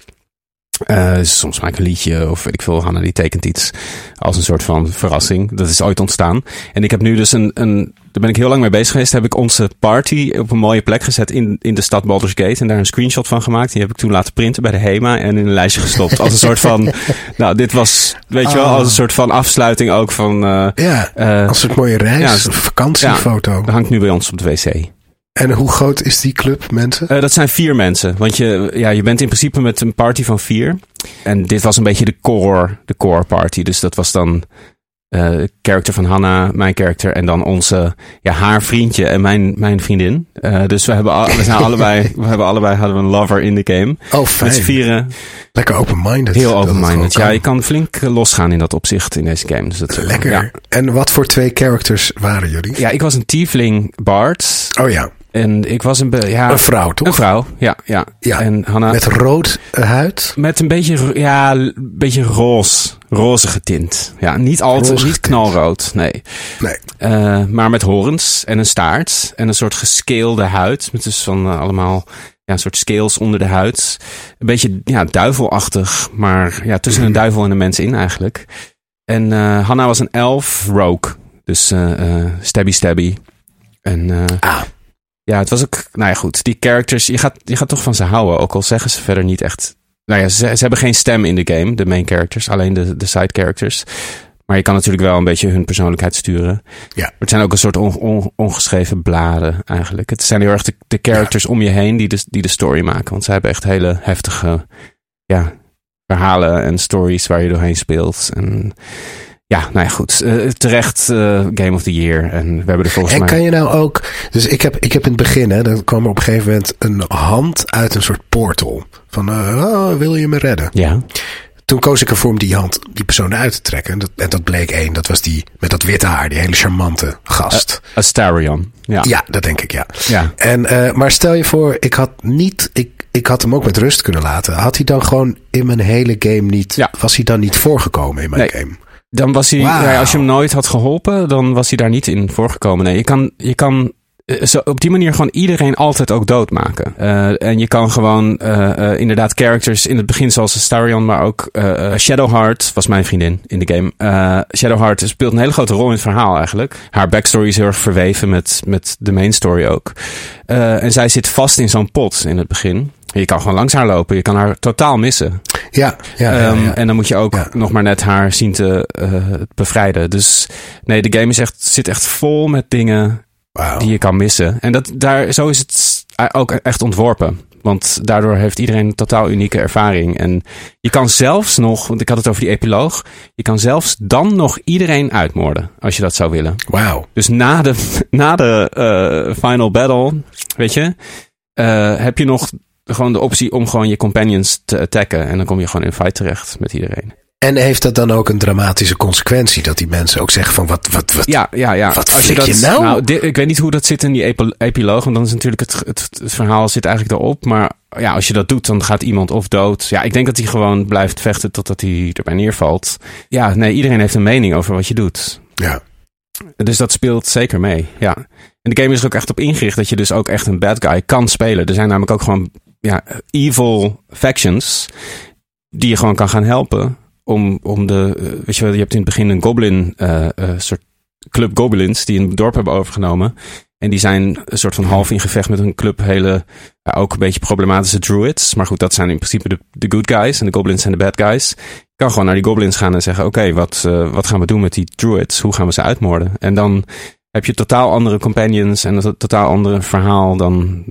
Eh, dus soms maak ik een liedje of weet ik veel, Hanna die tekent iets als een soort van verrassing. Dat is ooit ontstaan. En ik heb nu dus een, een daar ben ik heel lang mee bezig geweest. Heb ik onze party op een mooie plek gezet in, in de stad Baldur's Gate. En daar een screenshot van gemaakt. Die heb ik toen laten printen bij de HEMA en in een lijstje gestopt. Als een soort van, nou dit was, weet je wel, als een soort van afsluiting ook van... eh, Ja, eh, als een mooie reis, ja, vakantiefoto. dat hangt nu bij ons op de wc. En hoe groot is die club, mensen? Eh, dat zijn vier mensen. Want je, ja, je bent in principe met een party van vier. En dit was een beetje de core, de core party. Dus dat was dan de character van Hanna, mijn character. En dan onze, ja, haar vriendje en mijn, mijn vriendin. Eh, dus we hebben, al- we zijn allebei, we hebben allebei hadden we een lover in de game. Oh, Met z'n fijn. vieren. Lekker open-minded. Heel open-minded. Ja, je kan. flink losgaan in dat opzicht in deze game. Dus dat ook- Lekker. Ja. En wat voor twee characters waren jullie? ja, ik was een tiefling Bard. Oh ja, En ik was een, ja, een vrouw toch? Een vrouw, ja. ja. Ja, En Hanna, Met rood huid. Met een beetje, ja, een beetje roze, roze getint. Ja, niet altijd, niet knalrood, nee. Nee. Eh, maar met horens en een staart en een soort gescalede huid. Met dus van eh, allemaal, ja, een soort scales onder de huid. Een beetje, ja, duivelachtig, maar ja, tussen Mhm. een duivel en een mens in eigenlijk. En eh Hanna was een elf rogue. Dus stabby stabby. En Ah, ja, het was ook, nou ja, goed. Die characters, je gaat, je gaat toch van ze houden. Ook al zeggen ze verder niet echt. Nou ja, ze, ze hebben geen stem in de game, de main characters, alleen de, de side characters. Maar je kan natuurlijk wel een beetje hun persoonlijkheid sturen. Ja. Het zijn ook een soort on- on- ongeschreven bladen eigenlijk. Het zijn heel erg de, de characters om je heen die de, die de story maken. Want ze hebben echt hele heftige ja, verhalen en stories waar je doorheen speelt. En ja, nou ja, goed. Eh, terecht eh, Game of the Year. En we hebben er volgens en mij... kan je nou ook... Dus ik heb, ik heb in het begin, hè, dan kwam er op een gegeven moment een hand uit een soort portal. Van, eh, oh, wil je me redden? Ja. Toen koos ik ervoor om die hand, die persoon uit te trekken. En dat, en dat bleek één. Dat was die met dat witte haar, die hele charmante gast. Astarion. Ja. ja, dat denk ik, ja. Ja. En, maar stel je voor, ik had niet, ik, ik had hem ook met rust kunnen laten. Had hij dan gewoon in mijn hele game niet, Ja. was hij dan niet voorgekomen in mijn Nee. game? Dan was hij, ja, als je hem nooit had geholpen, dan was hij daar niet in voorgekomen. Nee, je kan, je kan eh, zo, op die manier gewoon iedereen altijd ook doodmaken. Uh, en je kan gewoon uh, uh, inderdaad characters in het begin zoals Starion, maar ook Shadowheart was mijn vriendin in de game. Shadowheart speelt een hele grote rol in het verhaal eigenlijk. Haar backstory is heel erg verweven met, met de main story ook. en zij zit vast in zo'n pot in het begin. Je kan gewoon langs haar lopen. Je kan haar totaal missen. Ja, ja, ja, um, ja. En dan moet je ook nog maar net haar zien te bevrijden. Dus nee, de game is echt, zit echt vol met dingen Wow. die je kan missen. En dat, daar, zo is het ook echt ontworpen. Want daardoor heeft iedereen een totaal unieke ervaring. En je kan zelfs nog, want ik had het over die epiloog. Je kan zelfs dan nog iedereen uitmoorden. Als je dat zou willen. Wauw. Dus na de, na de uh, final battle, weet je, uh, heb je nog gewoon de optie om gewoon je companions te attacken. En dan kom je gewoon in fight terecht met iedereen. En heeft dat dan ook een dramatische consequentie? Dat die mensen ook zeggen van wat, wat, wat, ja, ja, ja. wat Als je dat, je nou? nou dit, ik weet niet hoe dat zit in die epi epiloog. Want dan is natuurlijk het, het, het, verhaal zit eigenlijk erop. Maar ja, als je dat doet, dan gaat iemand of dood. Ja, ik denk dat hij gewoon blijft vechten totdat hij erbij neervalt. Ja, nee, iedereen heeft een mening over wat je doet. Ja. Dus dat speelt zeker mee, ja. En de game is er ook echt op ingericht dat je dus ook echt een bad guy kan spelen. Er zijn namelijk ook gewoon ja, evil factions die je gewoon kan gaan helpen om, om de, weet je wel, je hebt in het begin een goblin, uh, soort club goblins die een dorp hebben overgenomen. En die zijn een soort van half in gevecht met een club hele, ook een beetje problematische druids. Maar goed, dat zijn in principe de, de good guys en de goblins zijn de bad guys. Je kan gewoon naar die goblins gaan en zeggen, oké, wat, wat gaan we doen met die druids? Hoe gaan we ze uitmoorden? En dan heb je totaal andere companions en een totaal ander verhaal dan,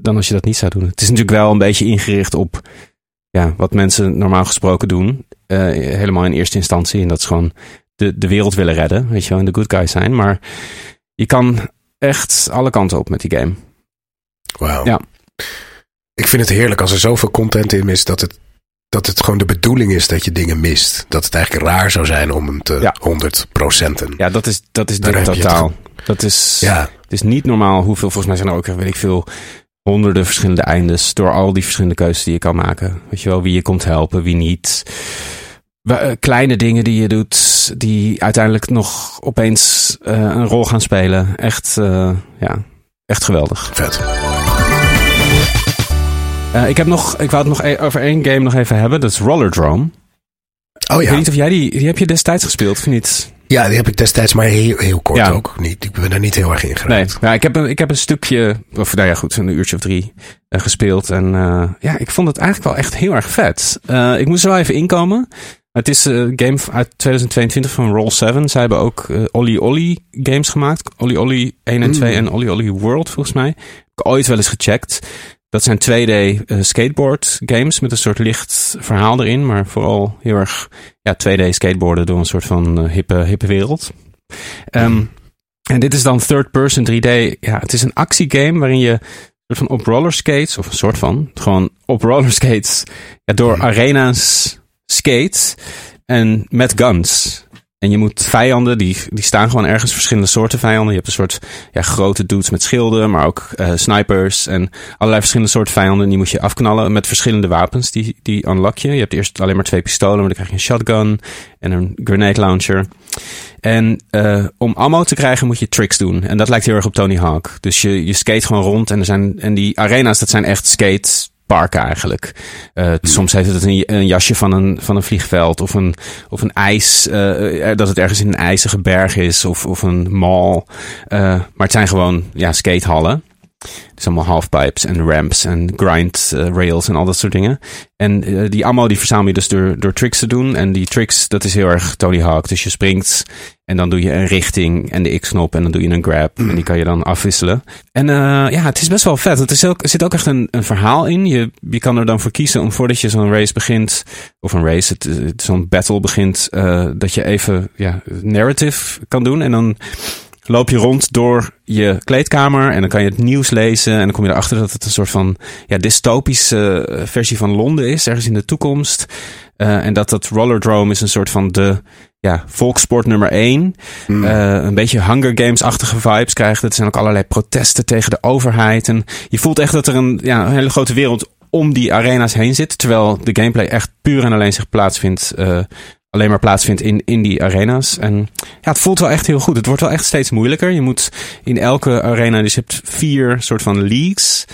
dan als je dat niet zou doen. Het is natuurlijk wel een beetje ingericht op ja, wat mensen normaal gesproken doen. Uh, helemaal in eerste instantie. En dat is gewoon de, de wereld willen redden. Weet je wel, en de good guys zijn. Maar je kan echt alle kanten op met die game. Wauw. Ja. Ik vind het heerlijk als er zoveel content in is dat het, dat het gewoon de bedoeling is dat je dingen mist. Dat het eigenlijk raar zou zijn om hem te Ja. 100 procenten. Ja, dat is, dat is dit je totaal. Dat is, Ja. het is niet normaal hoeveel, volgens mij zijn er ook, weet ik veel, honderden verschillende eindes door al die verschillende keuzes die je kan maken. Weet je wel, wie je komt helpen, wie niet. Eh, Kleine dingen die je doet, die uiteindelijk nog opeens eh, een rol gaan spelen. Echt, eh, ja, echt geweldig. Vet. Eh, ik heb nog, ik wou het nog e- over één game nog even hebben. Dat is Rollerdrome. Oh Ik ja. weet niet of jij die, die heb je destijds gespeeld of niet? Ja, die heb ik destijds maar heel, heel kort Ja. ook. Niet, ik ben daar niet heel erg in Nee, geraakt. ja, ik, heb een, ik heb een stukje, of nou ja goed, een uurtje of drie eh, gespeeld. En eh, ja, ik vond het eigenlijk wel echt heel erg vet. Ik moest er wel even inkomen. Het is een game uit 2022 van Roll7. Zij hebben ook Olly Olly games gemaakt. Olly Olly 1 en 2 en Olly Olly World volgens mij. Heb ik ooit wel eens gecheckt. Dat zijn 2D eh, skateboard games met een soort licht verhaal erin. Maar vooral heel erg ja, 2D skateboarden door een soort van eh, hippe, hippe wereld. Ehm, en dit is dan third person 3D. Ja, het is een actiegame waarin je soort van op rollerskates, of een soort van, gewoon op rollerskates, ja, door arena's skate en met guns. En je moet vijanden, die, die staan gewoon ergens, verschillende soorten vijanden. Je hebt een soort ja, grote dudes met schilden, maar ook eh, snipers en allerlei verschillende soorten vijanden. En die moet je afknallen met verschillende wapens, die, die unlock je. Je hebt eerst alleen maar twee pistolen, maar dan krijg je een shotgun en een grenade launcher. En uh, om ammo te krijgen moet je tricks doen. En dat lijkt heel erg op Tony Hawk. Dus je, je skate gewoon rond en, er zijn, en die arena's, dat zijn echt skateparken eigenlijk. Uh, Soms heeft het een, een, jasje van een, van een vliegveld of een, of een ijs, uh, dat het ergens in een ijzige berg is of, of een mall. maar het zijn gewoon ja, skatehallen. Is allemaal halfpipes en ramps en grind uh, rails en al dat soort dingen. En uh, die ammo die verzamel je dus door, door tricks te doen. En die tricks, dat is heel erg Tony Hawk. Dus je springt en dan doe je een richting en de X-knop en dan doe je een grab. En die kan je dan afwisselen. En uh, ja, het is best wel vet. Het is ook, er zit ook echt een, een verhaal in. Je, je kan er dan voor kiezen om voordat je zo'n race begint, of een race, het, zo'n battle begint, dat je even ja, narrative kan doen. En dan loop je rond door je kleedkamer en dan kan je het nieuws lezen. En dan kom je erachter dat het een soort van ja, dystopische uh, versie van Londen is, ergens in de toekomst. Uh, en dat dat Rollerdrome is een soort van de ja, volkssport nummer één. Mm. Uh, een beetje Hunger Games-achtige vibes krijgt. Het zijn ook allerlei protesten tegen de overheid. En je voelt echt dat er een, ja, een hele grote wereld om die arena's heen zit. Terwijl de gameplay echt puur en alleen zich plaatsvindt alleen maar plaatsvindt in, in die arena's. En ja, het voelt wel echt heel goed. Het wordt wel echt steeds moeilijker. Je moet in elke arena, dus je hebt vier soort van leagues.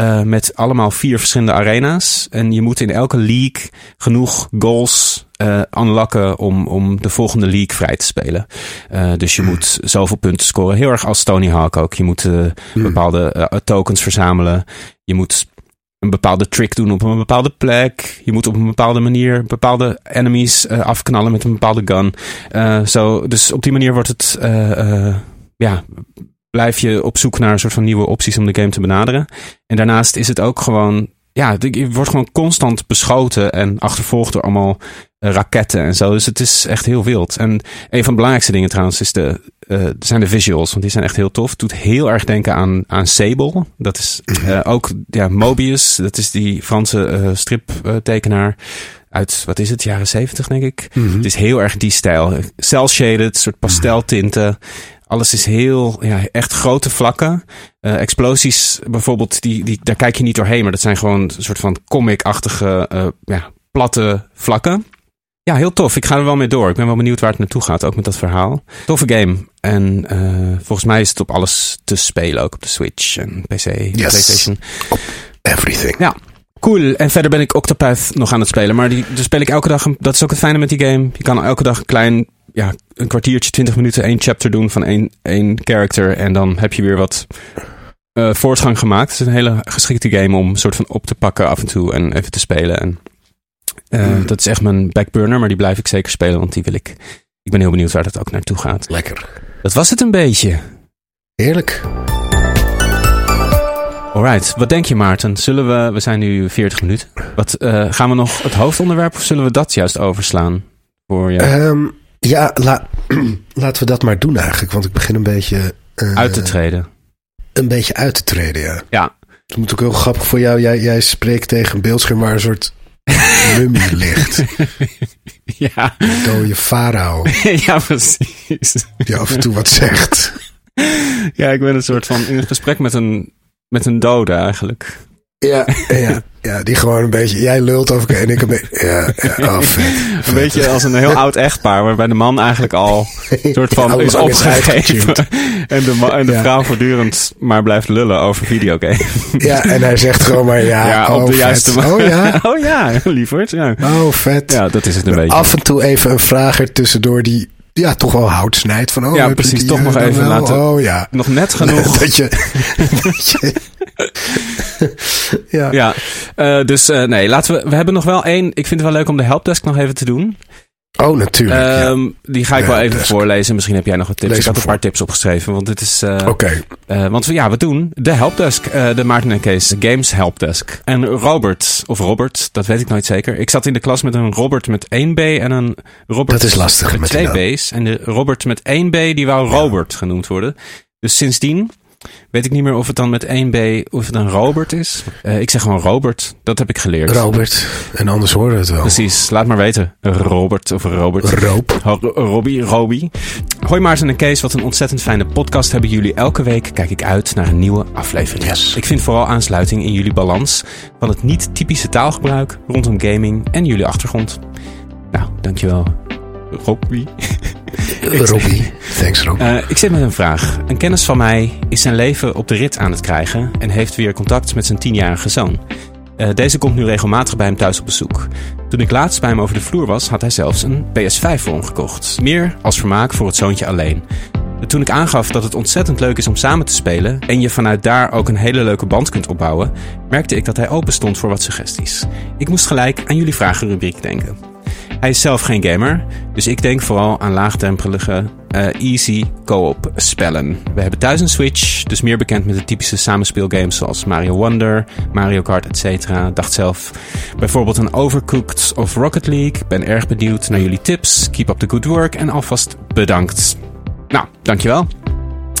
Uh, met allemaal vier verschillende arena's. En je moet in elke league genoeg goals uh, unlocken om, om de volgende league vrij te spelen. Uh, dus je moet zoveel punten scoren. Heel erg als Tony Hawk ook. Je moet uh, bepaalde tokens verzamelen. Je moet een bepaalde trick doen op een bepaalde plek. Je moet op een bepaalde manier bepaalde enemies afknallen met een bepaalde gun. zo, dus op die manier wordt het ja, blijf je op zoek naar een soort van nieuwe opties om de game te benaderen. En daarnaast is het ook gewoon, ja, je wordt gewoon constant beschoten en achtervolgd door allemaal uh, raketten en zo. Dus het is echt heel wild. En een van de belangrijkste dingen trouwens is de, uh, zijn de visuals, want die zijn echt heel tof. Het doet heel erg denken aan, aan Sable. Dat is uh, ook, ja, Mobius, dat is die Franse striptekenaar uit, wat is het, jaren zeventig denk ik. Mm -hmm. Het is heel erg die stijl. Cel-shaded, soort pasteltinten. Alles is heel, ja, echt grote vlakken. Uh, explosies bijvoorbeeld, die, die, daar kijk je niet doorheen. Maar dat zijn gewoon een soort van comic-achtige, uh, ja, platte vlakken. Ja, heel tof. Ik ga er wel mee door. Ik ben wel benieuwd waar het naartoe gaat, ook met dat verhaal. Toffe game. En uh, volgens mij is het op alles te spelen, ook op de Switch en PC, yes. PlayStation. Op everything. Ja, Cool. En verder ben ik Octopath nog aan het spelen. Maar die, daar speel ik elke dag. Dat is ook het fijne met die game. Je kan elke dag een klein, ja, een kwartiertje, twintig minuten, één chapter doen van één, één character. En dan heb je weer wat uh, voortgang gemaakt. Het is een hele geschikte game om soort van op te pakken af en toe en even te spelen. En uh, mm. dat is echt mijn backburner, maar die blijf ik zeker spelen, want die wil ik. Ik ben heel benieuwd waar dat ook naartoe gaat. Lekker. Dat was het een beetje. Heerlijk. Alright, wat denk je Maarten? Zullen we, we zijn nu 40 minuten. Wat, uh, gaan we nog het hoofdonderwerp of zullen we dat juist overslaan? Voor je? Um, ja, la, laten we dat maar doen eigenlijk, want ik begin een beetje... Uh, uit te treden. Een beetje uit te treden, ja. Ja. Het moet ook heel grappig voor jou. Jij, jij spreekt tegen een beeldscherm waar een soort mummie ligt. ja. Een dode farao. ja, precies. Die af en toe wat zegt. ja, ik ben een soort van in een gesprek met een met een dode eigenlijk. Ja, ja, ja, die gewoon een beetje. Jij lult over en ik een beetje. Ja, ja oh, vet, vet. Een beetje als een heel oud echtpaar, waarbij de man eigenlijk al een soort van is opgegeven. en de, en de ja. vrouw voortdurend maar blijft lullen over videogames. Ja, en hij zegt gewoon maar ja. Ja, op oh, de vet. juiste manier. Oh ja. oh ja, lieverd. Ja. Oh, vet. Ja, dat is het een beetje. Af en toe even een vraag er tussendoor die ja, toch wel hout snijdt. Van, oh, ja, precies. Toch nog even wel? laten. Oh ja. Nog net genoeg. dat je. dat je ja. ja. Uh, dus uh, nee, laten we. We hebben nog wel één. Ik vind het wel leuk om de helpdesk nog even te doen. Oh, natuurlijk. Um, ja. Die ga ik Ja, wel even desk. voorlezen. Misschien heb jij nog wat tips. Lees ik had een paar tips opgeschreven. Want dit is. Uh, Oké. uh, want we- ja, we doen de helpdesk. uh, de Maarten en Kees Games helpdesk. En Robert, of Robert, dat weet ik nooit zeker. Ik zat in de klas met een Robert met één B en een Robert Dat is lastig met met twee die naam. B's. En de Robert met één B, die wou Robert genoemd worden. Dus sindsdien weet ik niet meer of het dan met één B, of het een Robert is. Uh, ik zeg gewoon Robert. Dat heb ik geleerd. Robert. En anders horen we het wel. Precies, laat maar weten. Robert of Robert. Roop. Ho- Robbie, Robbie. Hoi Maarten en Kees, wat een ontzettend fijne podcast hebben jullie. Elke week kijk ik uit naar een nieuwe aflevering. Yes. Ik vind vooral aansluiting in jullie balans van het niet-typische taalgebruik rondom gaming en jullie achtergrond. Nou, dankjewel, Robbie. Robbie. Thanks, Rob. Uh, ik zit met een vraag. Een kennis van mij is zijn leven op de rit aan het krijgen en heeft weer contact met zijn tienjarige zoon. Uh, deze komt nu regelmatig bij hem thuis op bezoek. Toen ik laatst bij hem over de vloer was, had hij zelfs een PS5 voor hem gekocht. Meer als vermaak voor het zoontje alleen. Toen ik aangaf dat het ontzettend leuk is om samen te spelen en je vanuit daar ook een hele leuke band kunt opbouwen, merkte ik dat hij open stond voor wat suggesties. Ik moest gelijk aan jullie vragenrubriek denken. Hij is zelf geen gamer, dus ik denk vooral aan laagdrempelige, uh, easy co-op spellen. We hebben thuis een Switch, dus meer bekend met de typische samenspeelgames zoals Mario Wonder, Mario Kart, etc. Dacht zelf bijvoorbeeld aan Overcooked of Rocket League. Ben erg benieuwd naar jullie tips. Keep up the good work en alvast bedankt. Nou, dankjewel.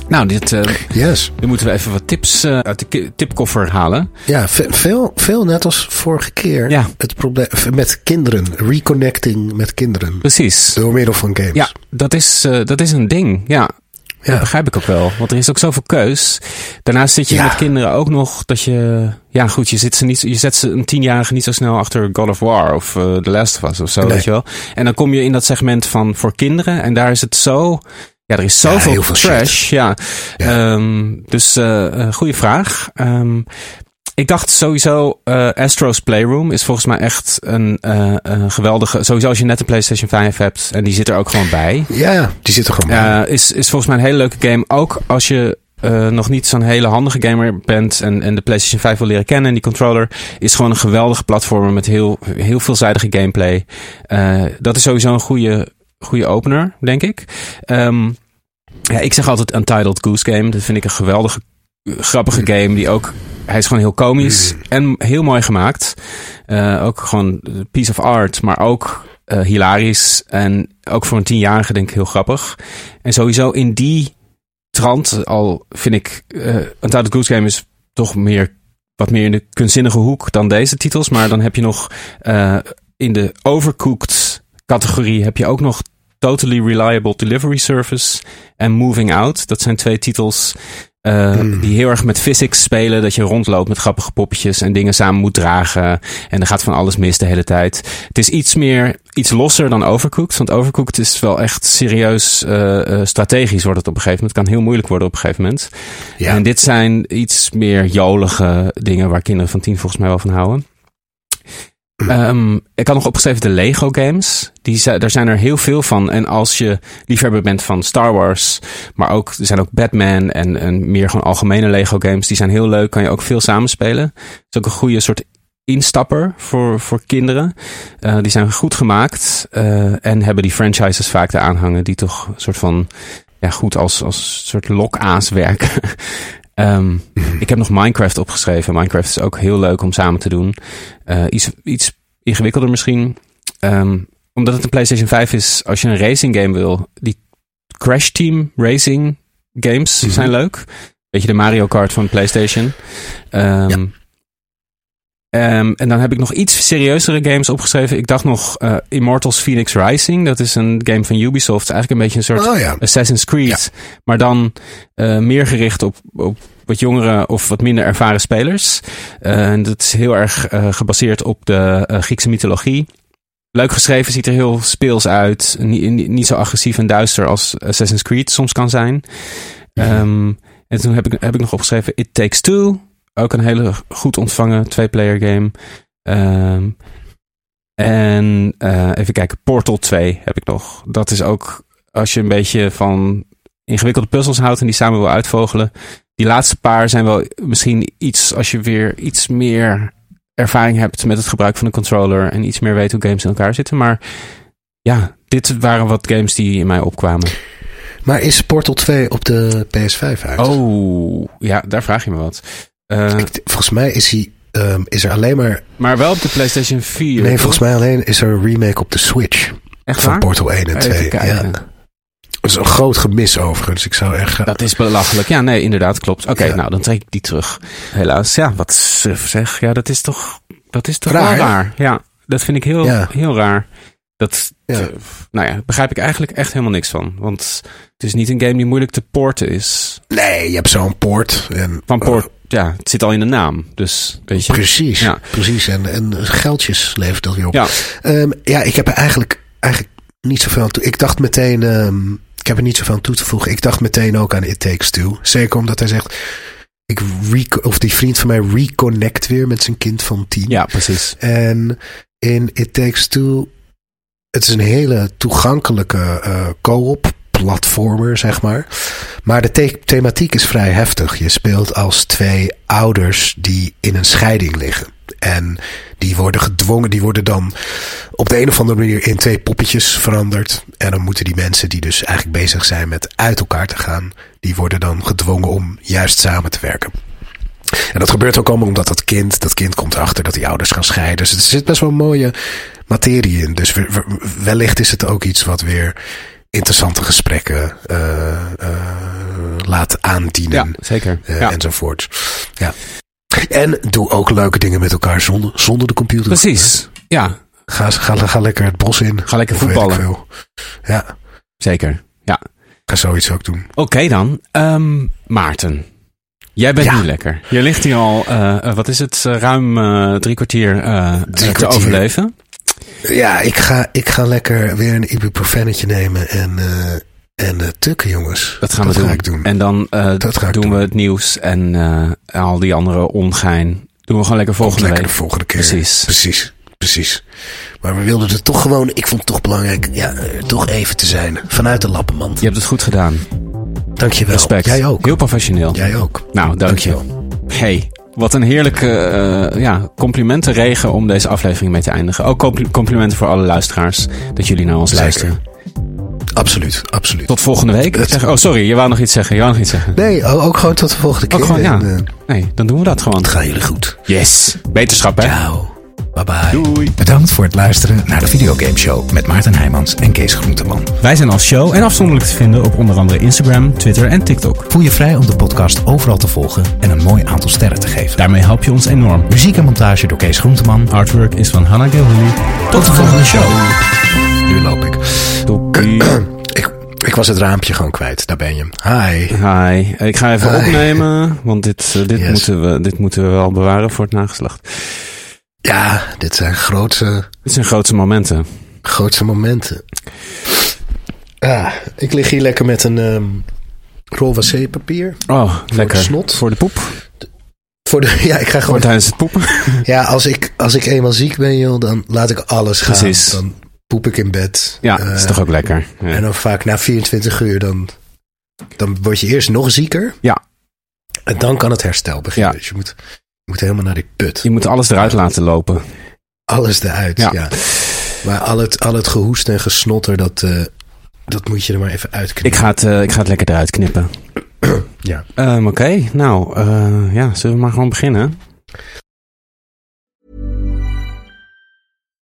Nou, dit, uh, Yes. nu moeten we even wat tips uh, uit de tipkoffer halen. Ja, ve- veel, veel net als vorige keer. Ja. Het probleem met kinderen. Reconnecting met kinderen. Precies. Door middel van games. Ja, dat is, uh, dat is een ding. Ja. Dat Ja. begrijp ik ook wel. Want er is ook zoveel keus. Daarnaast zit je Ja. met kinderen ook nog dat je... Ja, goed, je, zit ze niet, je zet ze een tienjarige niet zo snel achter God of War of eh The Last of Us of zo, Nee. weet je wel. En dan kom je in dat segment van voor kinderen. En daar is het zo... Ja, er is zoveel shit. trash. Ja. Ja. Ehm, dus eh eh, goede vraag. Ehm, ik dacht sowieso, eh, Astro's Playroom is volgens mij echt een een geweldige... Sowieso als je net een PlayStation 5 hebt en die zit er ook gewoon bij. Ja, die zit er gewoon bij. Is, is volgens mij een hele leuke game. Ook als je nog niet zo'n hele handige gamer bent en, en de PlayStation 5 wil leren kennen. En die controller is gewoon een geweldige platformer met heel, heel veelzijdige gameplay. Dat is sowieso een goede, goede opener, denk ik. Ehm, ja, ik zeg altijd Untitled Goose Game. Dat vind ik een geweldige, grappige game. Die ook, hij is gewoon heel komisch en heel mooi gemaakt. Eh, ook gewoon een piece of art, maar ook eh, hilarisch. En ook voor een tienjarige denk ik heel grappig. En sowieso in die trant, al vind ik eh Untitled Goose Game is toch meer wat meer in de kunstzinnige hoek dan deze titels. Maar dan heb je nog in de overcooked categorie heb je ook nog Totally Reliable Delivery Service en Moving Out. Dat zijn twee titels eh, die heel erg met physics spelen. Dat je rondloopt met grappige poppetjes en dingen samen moet dragen. En er gaat van alles mis de hele tijd. Het is iets meer, iets losser dan Overcooked. Want Overcooked is wel echt serieus eh, eh, strategisch wordt het op een gegeven moment. Het kan heel moeilijk worden op een gegeven moment. Ja. En dit zijn iets meer jolige dingen waar kinderen van tien volgens mij wel van houden. Ehm, ik had nog opgeschreven de Lego games. Die, daar zijn er heel veel van. En als je liefhebber bent van Star Wars, maar ook, er zijn ook Batman en, en meer gewoon algemene Lego games. Die zijn heel leuk, kan je ook veel samenspelen. Het is ook een goede soort instapper voor, voor kinderen. Eh, die zijn goed gemaakt eh, en hebben die franchises vaak te aanhangen die toch een soort van ja, goed als, als soort lokaas werken. Ehm, Ik heb nog Minecraft opgeschreven. Minecraft is ook heel leuk om samen te doen. Eh, iets, iets ingewikkelder misschien. Ehm, omdat het een PlayStation 5 is, als je een racing game wil, die Crash Team Racing games zijn leuk. Beetje de Mario Kart van PlayStation. Ehm, ehm, en dan heb ik nog iets serieuzere games opgeschreven. Ik dacht nog eh, Immortals Phoenix Rising. Dat is een game van Ubisoft. Eigenlijk een beetje een soort Oh ja. Assassin's Creed. Maar dan eh, meer gericht op, op wat jongere of wat minder ervaren spelers. Eh, en dat is heel erg gebaseerd op de Griekse mythologie. Leuk geschreven, ziet er heel speels uit. Niet, niet- zo agressief en duister als Assassin's Creed soms kan zijn. Ehm, en toen heb ik, heb ik nog opgeschreven It Takes Two. Ook een hele goed ontvangen twee-player game. Ehm, en eh, even kijken, Portal 2 heb ik nog. Dat is ook, als je een beetje van ingewikkelde puzzels houdt en die samen wil uitvogelen. Die laatste paar zijn wel misschien iets, als je weer iets meer ervaring hebt met het gebruik van een controller en iets meer weet hoe games in elkaar zitten. Maar ja, dit waren wat games die in mij opkwamen. Maar is Portal 2 op de PS5 uit? Oh, ja, daar vraag je me wat. Eh, Ik- volgens mij is, hij, ehm, is er alleen maar... maar wel op de PlayStation 4. Nee, volgens mij alleen is er een remake op de Switch. Echt van waar? Portal 1 en Even 2. kijken. Ja. Dat is een groot gemis overigens. Ik zou echt... Dat is belachelijk. Ja, nee, inderdaad, klopt. Oké, Ja. nou, dan trek ik die terug. Helaas, ja, wat suf zeg. Ja, dat is toch, dat is toch Raar, wel raar. Ja, dat vind ik heel, Ja. heel raar. Dat, Ja. nou ja, begrijp ik eigenlijk echt helemaal niks van. Want het is niet een game die moeilijk te porten is. Nee, je hebt zo'n poort. En, Van port, ja, het zit al in de naam. Dus, weet je. Precies, Ja. precies. En, en geldjes levert dat weer op. Ja. Ehm, ja, ik heb er eigenlijk, eigenlijk niet zoveel aan toe. Ik dacht meteen, ehm, ik heb er niet zoveel aan toe te voegen. Ik dacht meteen ook aan It Takes Two. Zeker omdat hij zegt, ik of die vriend van mij reconnect weer met zijn kind van tien. Ja, precies. En in It Takes Two, het is een hele toegankelijke eh co-op platformer, zeg maar. Maar de the- thematiek is vrij heftig. Je speelt als twee ouders die in een scheiding liggen. En die worden gedwongen, die worden dan op de een of andere manier in twee poppetjes veranderd. En dan moeten die mensen die dus eigenlijk bezig zijn met uit elkaar te gaan, die worden dan gedwongen om juist samen te werken. En dat gebeurt ook allemaal omdat dat kind, dat kind komt erachter dat die ouders gaan scheiden. Dus er zit best wel een mooie materie in. Dus we- we- wellicht is het ook iets wat weer interessante gesprekken eh, eh, laat aandienen. Ja, zeker. eh, ja. Enzovoort. Ja. En doe ook leuke dingen met elkaar zonder, zonder de computer. Precies. Ja, Ga, ga, ga lekker het bos in. Ga lekker voetballen. Ja. zeker. Ja. ga zoiets ook doen. Oké dan. Ehm, Maarten. Jij bent Ja. nu lekker. Je ligt hier al, wat is het, ruim drie kwartier te kwartier. overleven. Ja, ik ga, ik ga lekker weer een ibuprofennetje nemen en, eh, en eh, tukken, jongens. Dat gaan we doen. ga ik doen. En dan eh, Dat ga ik doen, doen. we het nieuws en al die andere ongein. Doen we gewoon lekker volgende lekker week. de volgende keer. Precies. Precies. Precies. Maar we wilden er toch gewoon, ik vond het toch belangrijk, ja, toch even te zijn. Vanuit de lappenmand. Je hebt het goed gedaan. Dankjewel. Respect. Jij ook. Heel professioneel. Jij ook. Nou, dank je. Dankjewel. Hey, wat een heerlijke eh, ja, complimentenregen om deze aflevering mee te eindigen. Ook compli- complimenten voor alle luisteraars dat jullie naar ons Zeker. luisteren. Absoluut, absoluut. Tot volgende week. Zeg, oh, sorry, je wou nog iets zeggen. Je wou nog iets zeggen. Nee, o- ook gewoon tot de volgende keer. Ook gewoon, ja. Nee, dan doen we dat gewoon. het gaat jullie goed. Yes. Wetenschap, hè? Ciao. Bye bye. Doei. Bedankt voor het luisteren naar de Videogame Show met Maarten Heijmans en Kees Groenteman. Wij zijn als show en afzonderlijk te vinden op onder andere Instagram, Twitter en TikTok. Voel je vrij om de podcast overal te volgen en een mooi aantal sterren te geven. Daarmee help je ons enorm. Muziek en montage door Kees Groenteman. Artwork is van Hannah Gilhully. Tot de volgende show. Nu loop ik. Ik. Ik was het raampje gewoon kwijt. Daar ben je. Hi. Hi. Ik ga even Hi. opnemen, want dit, eh, dit, Yes. moeten we, dit moeten we wel bewaren voor het nageslacht. Ja, dit zijn grootse, Dit zijn grootste momenten. grootse momenten. Ah, ik lig hier lekker met een ehm rol wc-papier. Oh, lekker. de snot. Voor de poep. Voor de, ja, ik ga Voor gewoon. tijdens het poepen. Ja, als ik, als ik eenmaal ziek ben, joh, dan laat ik alles gaan. Precies. Dan poep ik in bed. Ja, Eh, dat is toch ook lekker. Ja. En dan vaak na 24 uur, dan, dan word je eerst nog zieker. Ja. En dan kan het herstel beginnen. Ja. Dus je moet, moet helemaal naar die put. Je moet alles eruit laten lopen. Alles eruit, Ja. ja. Maar al het, al het gehoest en gesnotter, dat, eh, dat moet je er maar even uitknippen. Ik ga het, eh, ik ga het lekker eruit knippen. Ja. Ehm, Oké, nou, eh, ja, zullen we maar gewoon beginnen?